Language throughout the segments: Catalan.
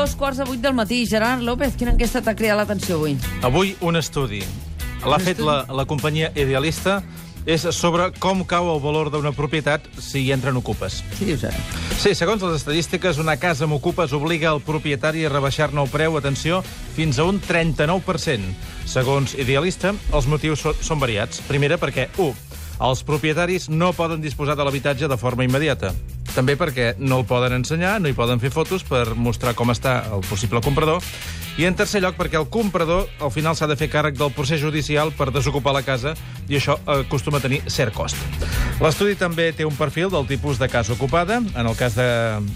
dos quarts de vuit del matí. Gerard López, quina enquesta t'ha cridat l'atenció avui? Avui un estudi. L'ha fet la, la companyia Idealista. És sobre com cau el valor d'una propietat si hi entren ocupes. Què dius ara? Sí, segons les estadístiques, una casa amb ocupes obliga el propietari a rebaixar-ne el preu, atenció, fins a un 39%. Segons Idealista, els motius so- són variats. Primera, perquè, 1. Els propietaris no poden disposar de l'habitatge de forma immediata. També perquè no el poden ensenyar, no hi poden fer fotos per mostrar com està el possible comprador. I en tercer lloc, perquè el comprador al final s'ha de fer càrrec del procés judicial per desocupar la casa i això eh, acostuma a tenir cert cost. L'estudi també té un perfil del tipus de casa ocupada. En el cas de,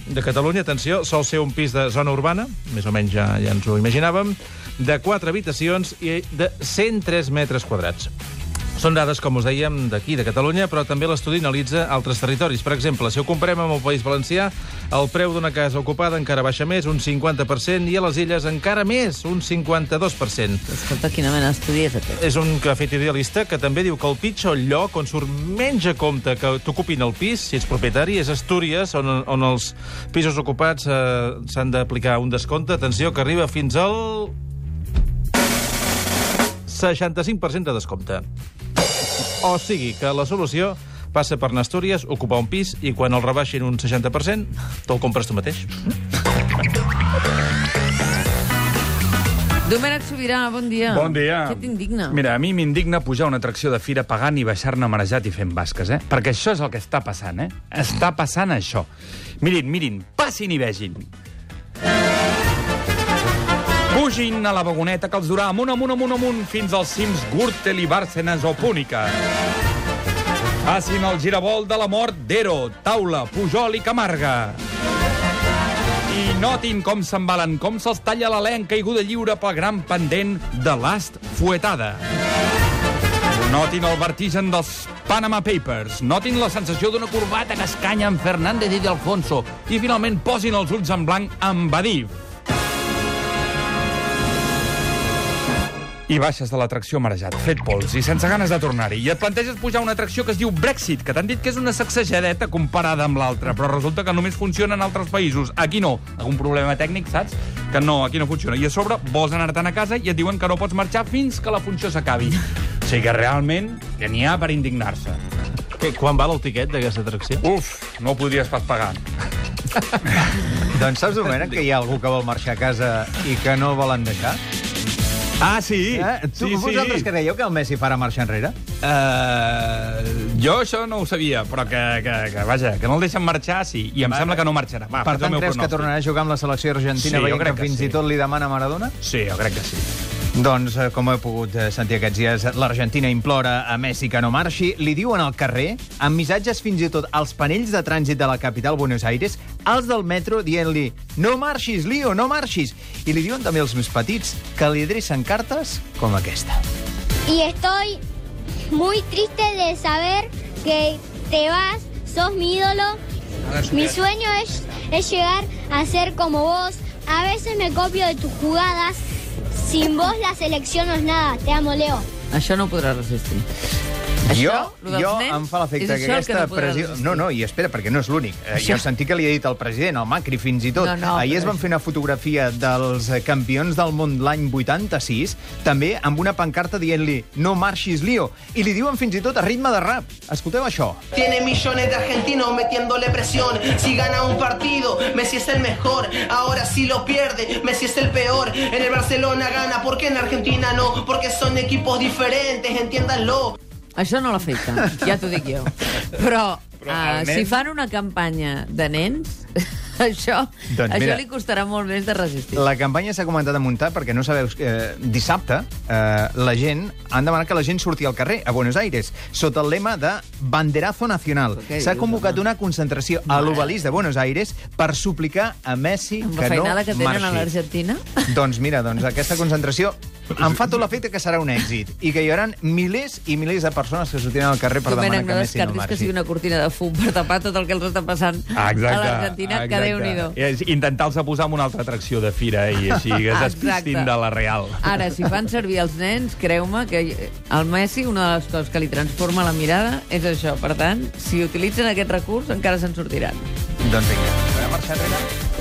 de Catalunya, atenció, sol ser un pis de zona urbana, més o menys ja, ja ens ho imaginàvem, de 4 habitacions i de 103 metres quadrats. Són dades, com us dèiem, d'aquí, de Catalunya, però també l'estudi analitza altres territoris. Per exemple, si ho comparem amb el País Valencià, el preu d'una casa ocupada encara baixa més, un 50%, i a les illes encara més, un 52%. Escolta, quina mena d'estudi és aquest? És un que ha fet idealista que també diu que el pitjor lloc on surt menys a compte que t'ocupin el pis, si ets propietari, és Astúries, on, on els pisos ocupats eh, s'han d'aplicar un descompte, atenció, que arriba fins al 65% de descompte. O sigui que la solució passa per anar a Astúries, ocupar un pis, i quan el rebaixin un 60%, te'l compres tu mateix. Domènec Sobirà, bon dia. Bon dia. Què t'indigna? Mira, a mi m'indigna pujar una atracció de fira pagant i baixar-ne marejat i fent basques, eh? Perquè això és el que està passant, eh? Està passant això. Mirin, mirin, passin i vegin. Pugin a la vagoneta que els durà amunt, amunt, amunt, amunt, fins als cims Gürtel i Bárcenas o Púnica. Passin el giravolt de la mort d'Ero, Taula, Pujol i Camarga. I notin com s'embalen, com se'ls talla l'alè en caiguda lliure pel gran pendent de l'ast fuetada. Notin el vertigen dels Panama Papers. Notin la sensació d'una corbata que escanya amb Fernández i de Alfonso. I finalment posin els ulls en blanc amb Badif. I baixes de l'atracció marejat, fet pols i sense ganes de tornar-hi. I et planteges pujar a una atracció que es diu Brexit, que t'han dit que és una sacsejadeta comparada amb l'altra, però resulta que només funciona en altres països. Aquí no. Algun problema tècnic, saps? Que no, aquí no funciona. I a sobre vols anar-te'n a casa i et diuen que no pots marxar fins que la funció s'acabi. O sigui que realment que n'hi ha per indignar-se. Que, quan val el tiquet d'aquesta atracció? Uf, no ho podries pas pagar. Doncs saps, Domènec, que hi ha algú que vol marxar a casa i que no volen deixar? Ah, sí? Eh? Tu, sí, vosaltres sí. creieu que el Messi farà marxar enrere? Uh, jo això no ho sabia, però que, que, que vaja, que no el deixen marxar, sí. I em Va, sembla que no marxarà. Va, per tant, creus que pronòstic. tornarà a jugar amb la selecció argentina Sí, veient que que fins sí. i tot li demana Maradona? Sí, jo crec que sí. Doncs, eh, com he pogut eh, sentir aquests dies, l'Argentina implora a Messi que no marxi, li diuen al carrer, amb missatges fins i tot als panells de trànsit de la capital Buenos Aires, als del metro dient-li no marxis, Leo, no marxis. I li diuen també als més petits que li adrecen cartes com aquesta. Y estoy muy triste de saber que te vas, sos mi ídolo. Mi sueño es, es llegar a ser como vos. A veces me copio de tus jugadas. Sin vos la selección no es nada. Te amo, Leo. Això no ho podràs resistir. Jo, Això, jo nens, em fa l'efecte que el que aquesta no pressió... resistir. No, no, i espera, perquè no és l'únic. Eh, Jo sentit que li ha dit al president, al Macri, fins i tot. No, no, Ahir es van fer una fotografia dels campions del món l'any 86, també amb una pancarta dient-li no marxis, Leo. I li diuen fins i tot a ritme de rap. Escolteu això. Tiene millones de argentinos metiéndole presión. Si gana un partido, Messi es el mejor. Ahora si lo pierde, Messi es el peor. En el Barcelona gana, ¿por qué en Argentina no? Porque son equipos diferentes, entiéndanlo. Això no l'afecta, ja t'ho dic jo. Però, Però uh, el si nen- fan una campanya de nens, això, Doncs això mira, li costarà molt més de resistir. La campanya s'ha comentat a muntar perquè no sabeu... Eh, dissabte eh, la gent han demanat que la gent surti al carrer a Buenos Aires sota el lema de Banderazo Nacional. S'ha convocat una concentració a l'Obelisc de Buenos Aires per suplicar a Messi Amb que la no feinada que tenen a marxi. l'Argentina. Doncs mira, doncs aquesta concentració em fa tot l'efecte que serà un èxit i que hi haurà milers i milers de persones que sortiran al carrer per Domènec, demanar no que Messi no descartis que marxi. sigui una cortina de fum per tapar tot el que els està passant Ah, a l'Argentina, que Déu-n'hi-do. És Intentar-los posar en una altra atracció de fira i així que es despistin Exacte. de la real. Ara, si fan servir els nens, creu-me que el Messi, una de les coses que li transforma la mirada és això. Per tant, si utilitzen aquest recurs, encara se'n sortiran. Doncs vinga, marxar enrere?